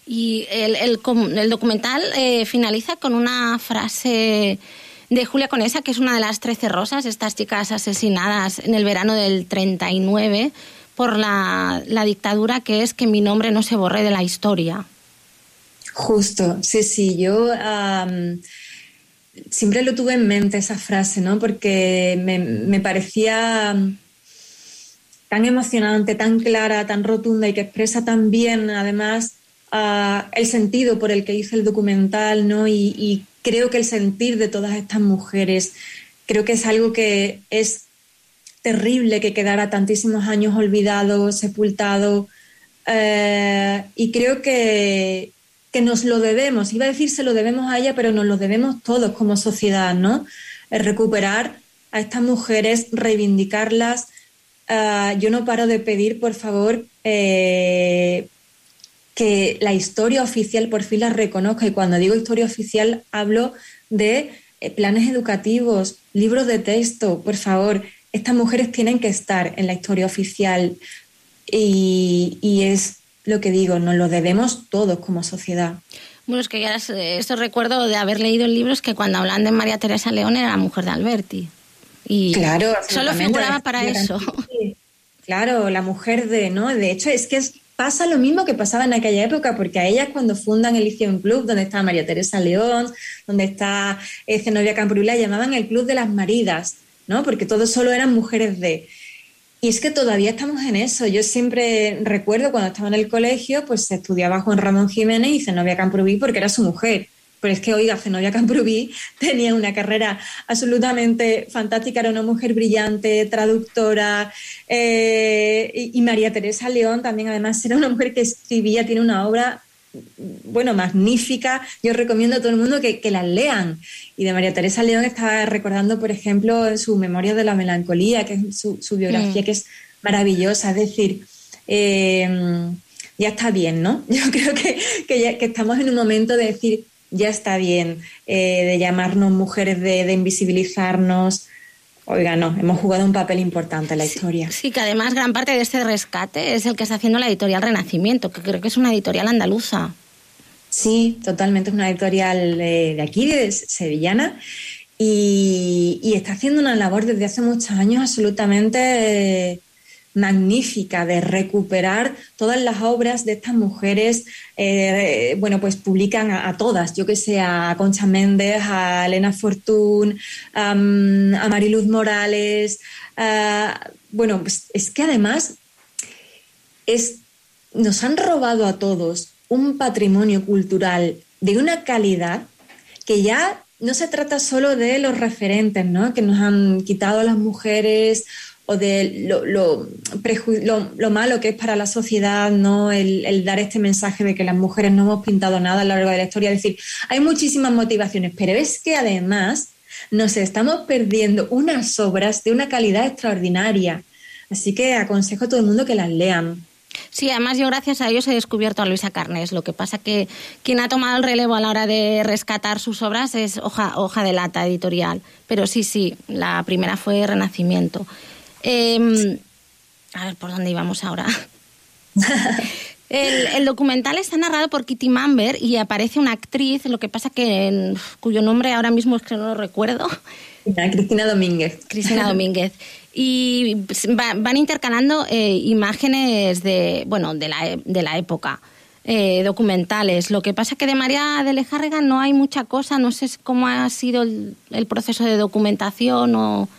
Y el documental eh, finaliza con una frase de Julia Conesa, que es una de las trece rosas, estas chicas asesinadas en el verano del 39 por la, dictadura, que es que mi nombre no se borre de la historia. Justo, sí, sí, yo... Siempre lo tuve en mente esa frase, ¿no? Porque me, parecía tan emocionante, tan clara, tan rotunda y que expresa tan bien, además, uh, el sentido por el que hice el documental, ¿no? Y, creo que el sentir de todas estas mujeres, creo que es algo que es terrible que quedara tantísimos años olvidado, sepultado. Uh, y creo que, que nos lo debemos, iba a decir se lo debemos a ella, pero nos lo debemos todos como sociedad, ¿no? Recuperar a estas mujeres, reivindicarlas. Uh, yo no paro de pedir, por favor, eh, que la historia oficial por fin las reconozca. Y cuando digo historia oficial, hablo de eh, planes educativos, libros de texto, por favor. Estas mujeres tienen que estar en la historia oficial y, y es lo que digo, nos lo debemos todos como sociedad. Bueno, es que ya esto recuerdo de haber leído el libro, es que cuando hablan de María Teresa León era la mujer de Alberti. Y claro, solo figuraba para eso. Claro, la mujer de, ¿no? De hecho, es que es, pasa lo mismo que pasaba en aquella época, porque a ellas cuando fundan el Liceo Club, donde está María Teresa León, donde está Zenobia Camprubí, llamaban el Club de las Maridas, ¿no? Porque todos solo eran mujeres de... Y es que todavía estamos en eso. Yo siempre recuerdo cuando estaba en el colegio, pues se estudiaba Juan Ramón Jiménez y Zenobia Camprubí porque era su mujer. Pero es que, oiga, Zenobia Camprubí tenía una carrera absolutamente fantástica, era una mujer brillante, traductora, eh, y, y María Teresa León también, además, era una mujer que escribía, tiene una obra bueno, magnífica. Yo recomiendo a todo el mundo que, que, las lean. Y de María Teresa León estaba recordando, por ejemplo, su Memoria de la Melancolía, que es su, su biografía, mm. que es maravillosa. Es decir, eh, ya está bien, ¿no? Yo creo que, que, ya, que, estamos en un momento de decir, ya está bien, eh, de llamarnos mujeres, de, de invisibilizarnos. Oiga, no, hemos jugado un papel importante en la historia. Sí, que además gran parte de este rescate es el que está haciendo la editorial Renacimiento, que creo que es una editorial andaluza. Sí, totalmente. Es una editorial de, de aquí, de Sevillana, y, y está haciendo una labor desde hace muchos años absolutamente eh, magnífica de recuperar todas las obras de estas mujeres. eh, bueno, pues publican a, a todas, yo que sé, a Concha Méndez, a Elena Fortún, a Mariluz Morales. a- bueno, pues es que además es, nos han robado a todos un patrimonio cultural de una calidad que ya no se trata solo de los referentes, ¿no? Que nos han quitado las mujeres o de lo, lo, lo- lo malo que es para la sociedad, ¿no? El, el dar este mensaje de que las mujeres no hemos pintado nada a lo largo de la historia. Es decir, hay muchísimas motivaciones, pero es que además nos estamos perdiendo unas obras de una calidad extraordinaria. Así que aconsejo a todo el mundo que las lean. Sí, además yo gracias a ellos he descubierto a Luisa Carnes. Lo que pasa que quien ha tomado el relevo a la hora de rescatar sus obras es Hoja, hoja de Lata Editorial. Pero sí, sí, la primera fue Renacimiento. Eh, a ver, ¿por dónde íbamos ahora? El, el documental está narrado por Kitty Mamber y aparece una actriz, lo que pasa que en- cuyo nombre ahora mismo es que no lo recuerdo. Cristina Domínguez. Cristina Domínguez. Y va- van intercalando eh, imágenes de, bueno, de, la, de la época, eh, documentales. Lo que pasa que de María de Lejárrega no hay mucha cosa, no sé cómo ha sido el, el proceso de documentación o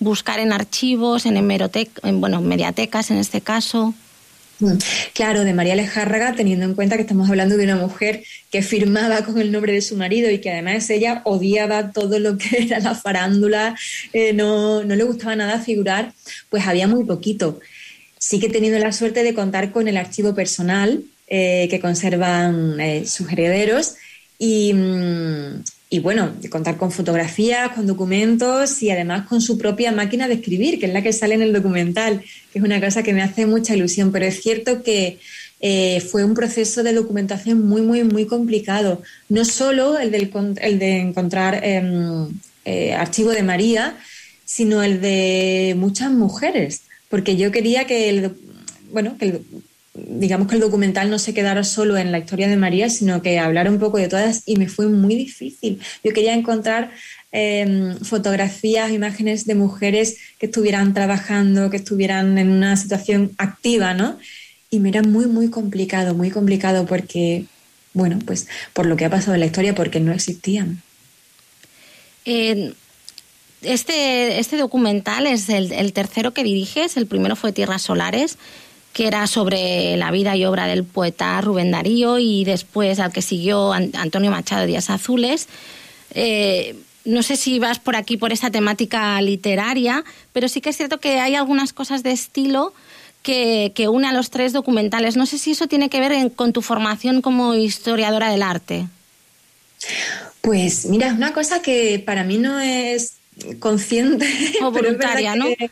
buscar en archivos, en, hemerotec- en bueno, mediatecas en este caso. Mm. Claro, de María Lejárraga, teniendo en cuenta que estamos hablando de una mujer que firmaba con el nombre de su marido y que además ella odiaba todo lo que era la farándula, eh, no, no le gustaba nada figurar, pues había muy poquito. Sí que he tenido la suerte de contar con el archivo personal eh, que conservan eh, sus herederos y, mm, y bueno, contar con fotografías, con documentos y además con su propia máquina de escribir, que es la que sale en el documental, que es una cosa que me hace mucha ilusión. Pero es cierto que eh, fue un proceso de documentación muy, muy, muy complicado. No solo el, del, el de encontrar em, eh, archivo de María, sino el de muchas mujeres, porque yo quería que el, bueno, que digamos que el documental no se quedara solo en la historia de María, sino que hablara un poco de todas y me fue muy difícil. Yo quería encontrar eh, fotografías, imágenes de mujeres que estuvieran trabajando, que estuvieran en una situación activa, ¿no? Y me era muy, muy complicado, muy complicado porque, bueno, pues por lo que ha pasado en la historia, porque no existían. Este, este documental es el tercero que diriges, el primero fue Tierras Solares, que era sobre la vida y obra del poeta Rubén Darío, y después al que siguió An- Antonio Machado Díaz Azules. Eh, no sé si vas por aquí por esa temática literaria, pero sí que es cierto que hay algunas cosas de estilo que, que une a los tres documentales. No sé si eso tiene que ver en- con tu formación como historiadora del arte. Pues mira, es una cosa que para mí no es consciente. O pero es verdad voluntaria, ¿no? que-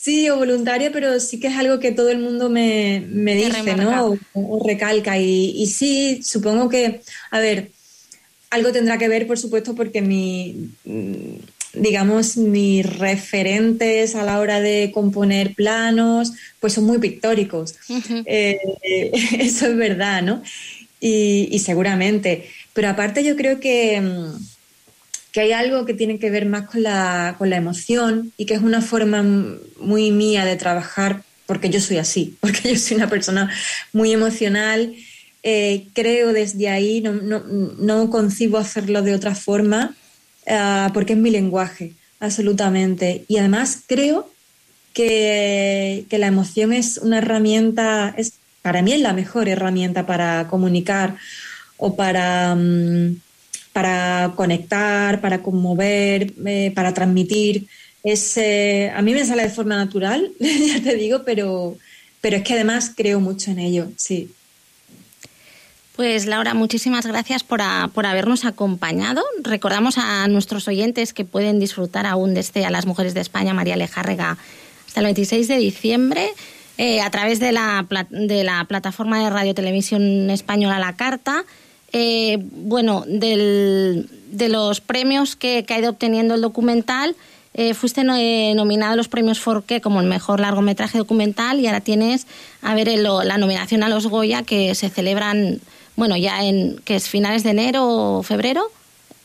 sí, o voluntaria, pero sí que es algo que todo el mundo me, me dice, remarca. ¿no? O, o recalca. Y, y sí, supongo que, a ver, algo tendrá que ver, por supuesto, porque mi, mm, digamos, mis referentes a la hora de componer planos, pues son muy pictóricos. Eh, eso es verdad, ¿no? Y, y seguramente. Pero aparte yo creo que, mm, que hay algo que tiene que ver más con la, con la emoción y que es una forma muy mía de trabajar, porque yo soy así, porque yo soy una persona muy emocional. Eh, creo desde ahí, no, no, no concibo hacerlo de otra forma, ah, porque es mi lenguaje, absolutamente. Y además creo que, que la emoción es una herramienta, es, para mí es la mejor herramienta para comunicar o para, mm, para conectar, para conmover, eh, para transmitir. Es, a mí me sale de forma natural, ya te digo, pero, pero es que además creo mucho en ello, sí. Pues Laura, muchísimas gracias por, por habernos acompañado. Recordamos a nuestros oyentes que pueden disfrutar aún de este A las Mujeres de España, María Lejárrega, hasta el 26 de diciembre eh, a través de la, de la plataforma de Radio Televisión Española La Carta. Eh, bueno, del- de los premios que, que ha ido obteniendo el documental, eh, fuiste no- eh, nominado a los premios Forqué como el mejor largometraje documental y ahora tienes a ver el- la nominación a los Goya que se celebran bueno, ya en, que es finales de enero o febrero.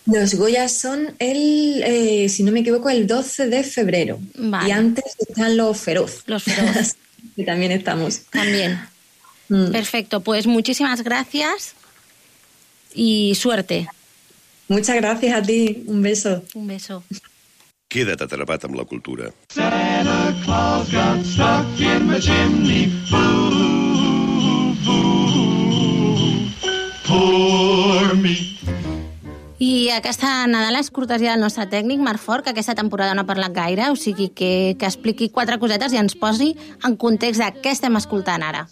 Los Goya son el, eh, si no me equivoco, el 12 de febrero. Vale. Y antes están los Feroz. Los Feroz. que también estamos. También. Mm. Perfecto, pues muchísimas gracias y suerte. Muchas gracias a ti. Un beso. Un beso. Queda't atrapat amb la cultura. Santa Claus got stuck in the chimney. Boo, boo, poor me. I aquesta Nadal és cortesia del nostre tècnic, Marc Fort, que aquesta temporada no ha parlat gaire, o sigui que, que expliqui quatre cosetes i ens posi en context de què estem escoltant ara.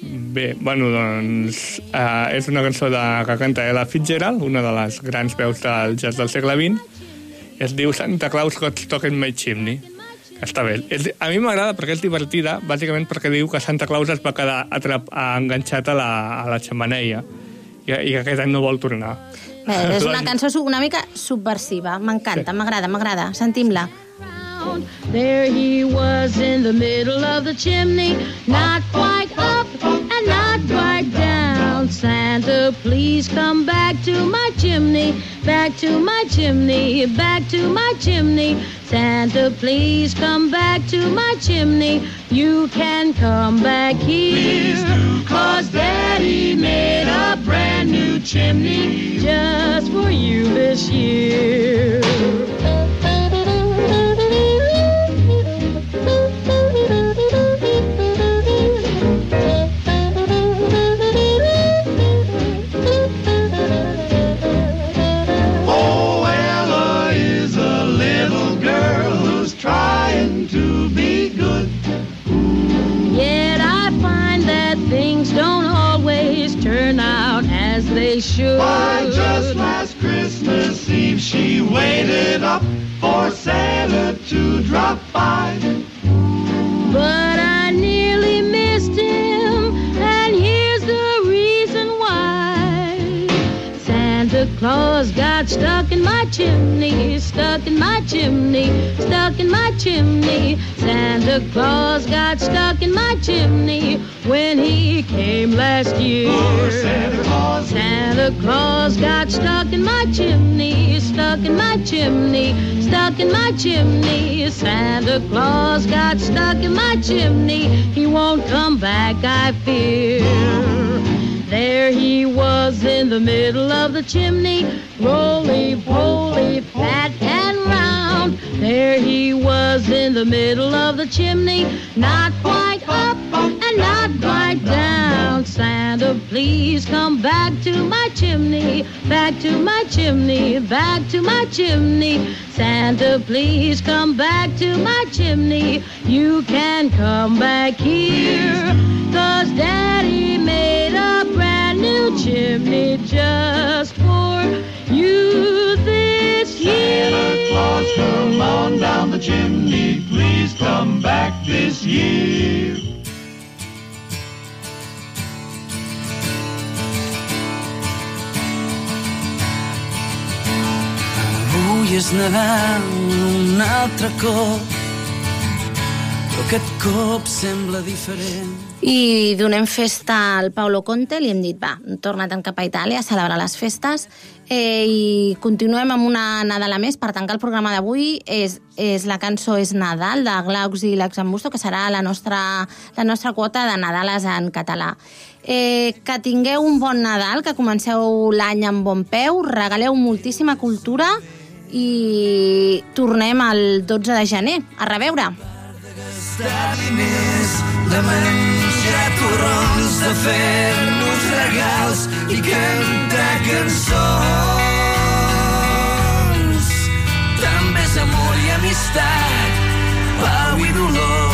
Bé, bueno, doncs uh, és una cançó de, que canta Ella Fitzgerald, una de les grans veus del jazz del segle XX. Es diu Santa Claus Got Stuck in My Chimney. Està bé. És, a mi m'agrada perquè és divertida, bàsicament perquè diu que Santa Claus es va quedar atrap, enganxat a la, a la xamaneia i, i que aquest any no vol tornar. Bé, és una cançó su- una mica subversiva. M'encanta, m'agrada, m'agrada. Sentim-la. There he was in the middle of the chimney, not quite up and not quite down. Santa, please come back to my chimney, back to my chimney, back to my chimney. Santa, please come back to my chimney. You can come back here. Cause Daddy made a brand new chimney just for you this year. Drop by. But I nearly missed him, and here's the reason why. Santa Claus got stuck in my chimney, stuck in my chimney, stuck in my chimney. Santa Claus got stuck in my chimney when he came last year. Santa Claus. Santa Claus got stuck in my chimney, stuck in my chimney, stuck in my chimney. Santa Claus got stuck in my chimney. He won't come back, I fear. There he was in the middle of the chimney, roly poly, fat and round. There he was in the middle of the chimney, not quite up quite down. Santa, please come back to my chimney, back to my chimney, back to my chimney. Santa, please come back to my chimney. You can come back here, cause Daddy made a brand new chimney just for you this year. Santa Claus, come on down the chimney. Please come back this year. És Nadal un altre cop, però aquest cop sembla diferent. I donem festa al Paulo Conte, li hem dit, va, torna tant cap a Itàlia a celebrar les festes eh, i continuem amb una Nadala més per tancar el programa d'avui. És, és la cançó És Nadal, de Glaux i l'Axambusto, que serà la nostra, la nostra quota de Nadales en català. Eh, que tingueu un bon Nadal, que comenceu l'any amb bon peu, regaleu moltíssima cultura i tornem el 12 de gener. A reveure! Diners, de menjar torrons, de fer-nos regals i cantar cançons. També és amor i amistat, pau i dolor,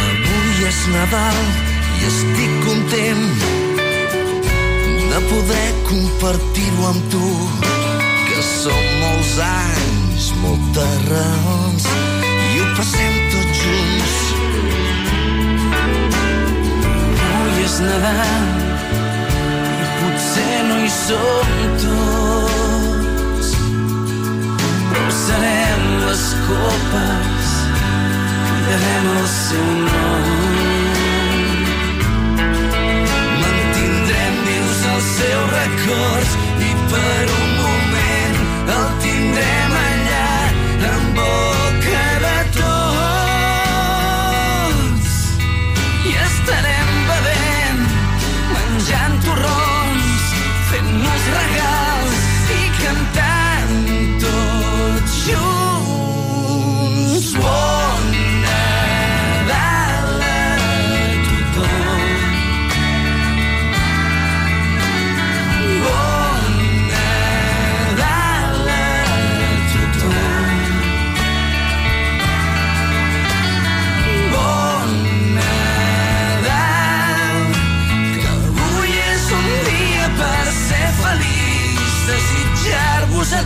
Avui és Nadal i estic content de poder compartir-ho amb tu que són molts anys, moltes raons. I ho passem tots junts. Avui és Nadal i potser no hi som tots. Però serem les copes cuidarem el seu nom. Mantindrem vius els seus records i per un moment el tindrem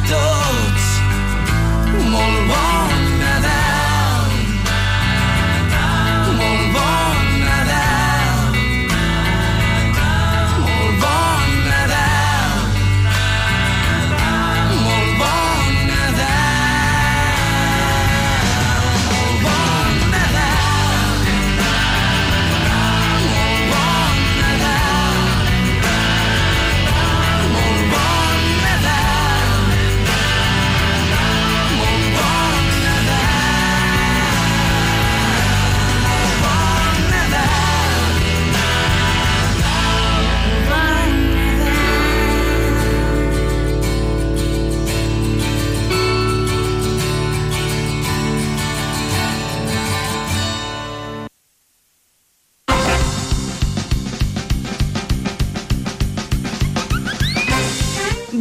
tots. Molt bon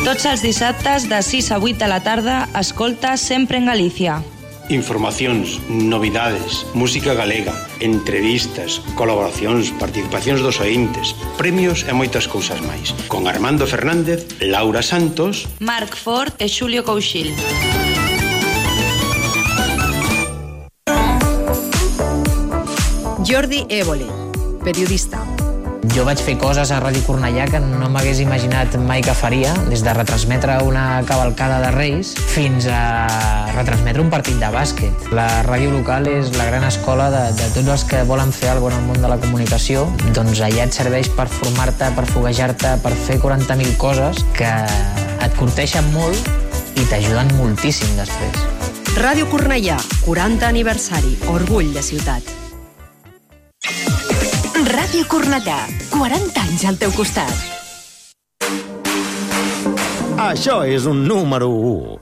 Tots els dissabtes de 6 a 8 de la tarda, escolta Sempre en Galícia. Informacións, novidades, música galega, entrevistas, colaboracións, participacións dos ointes, premios e moitas cousas máis. Con Armando Fernández, Laura Santos, Marc Ford e Xulio Couchil. Jordi Évole, periodista. Jo vaig fer coses a Ràdio Cornellà que no m'hagués imaginat mai que faria, des de retransmetre una cavalcada de Reis fins a retransmetre un partit de bàsquet. La ràdio local és la gran escola de, de tots els que volen fer alguna el món de la comunicació. Doncs allà et serveix per formar-te, per foguejar-te, per fer 40.000 coses que et curteixen molt i t'ajuden moltíssim després. Ràdio Cornellà, 40 aniversari, orgull de ciutat. Ràdio Cornellà, 40 anys al teu costat. Això és un número 1.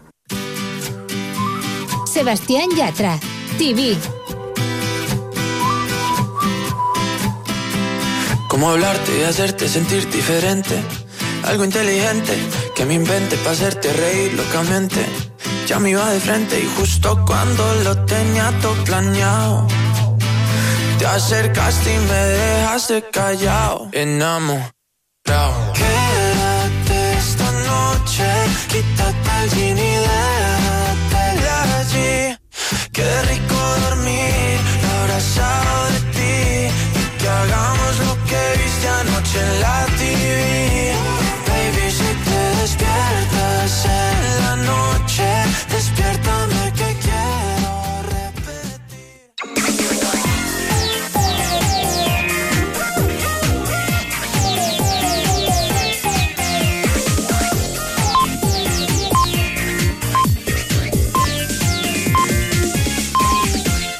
Sebastián Yatra, TV. Cómo hablarte y hacerte sentir diferente. Algo inteligente que me invente para hacerte reír locamente. Ya me iba de frente y justo cuando lo tenía todo planeado. Te acercaste y me dejaste callado, enamorado. Quédate esta noche, quítate el jean y déjate allí. Qué rico dormir abrazado de ti y que hagamos lo que viste anoche en la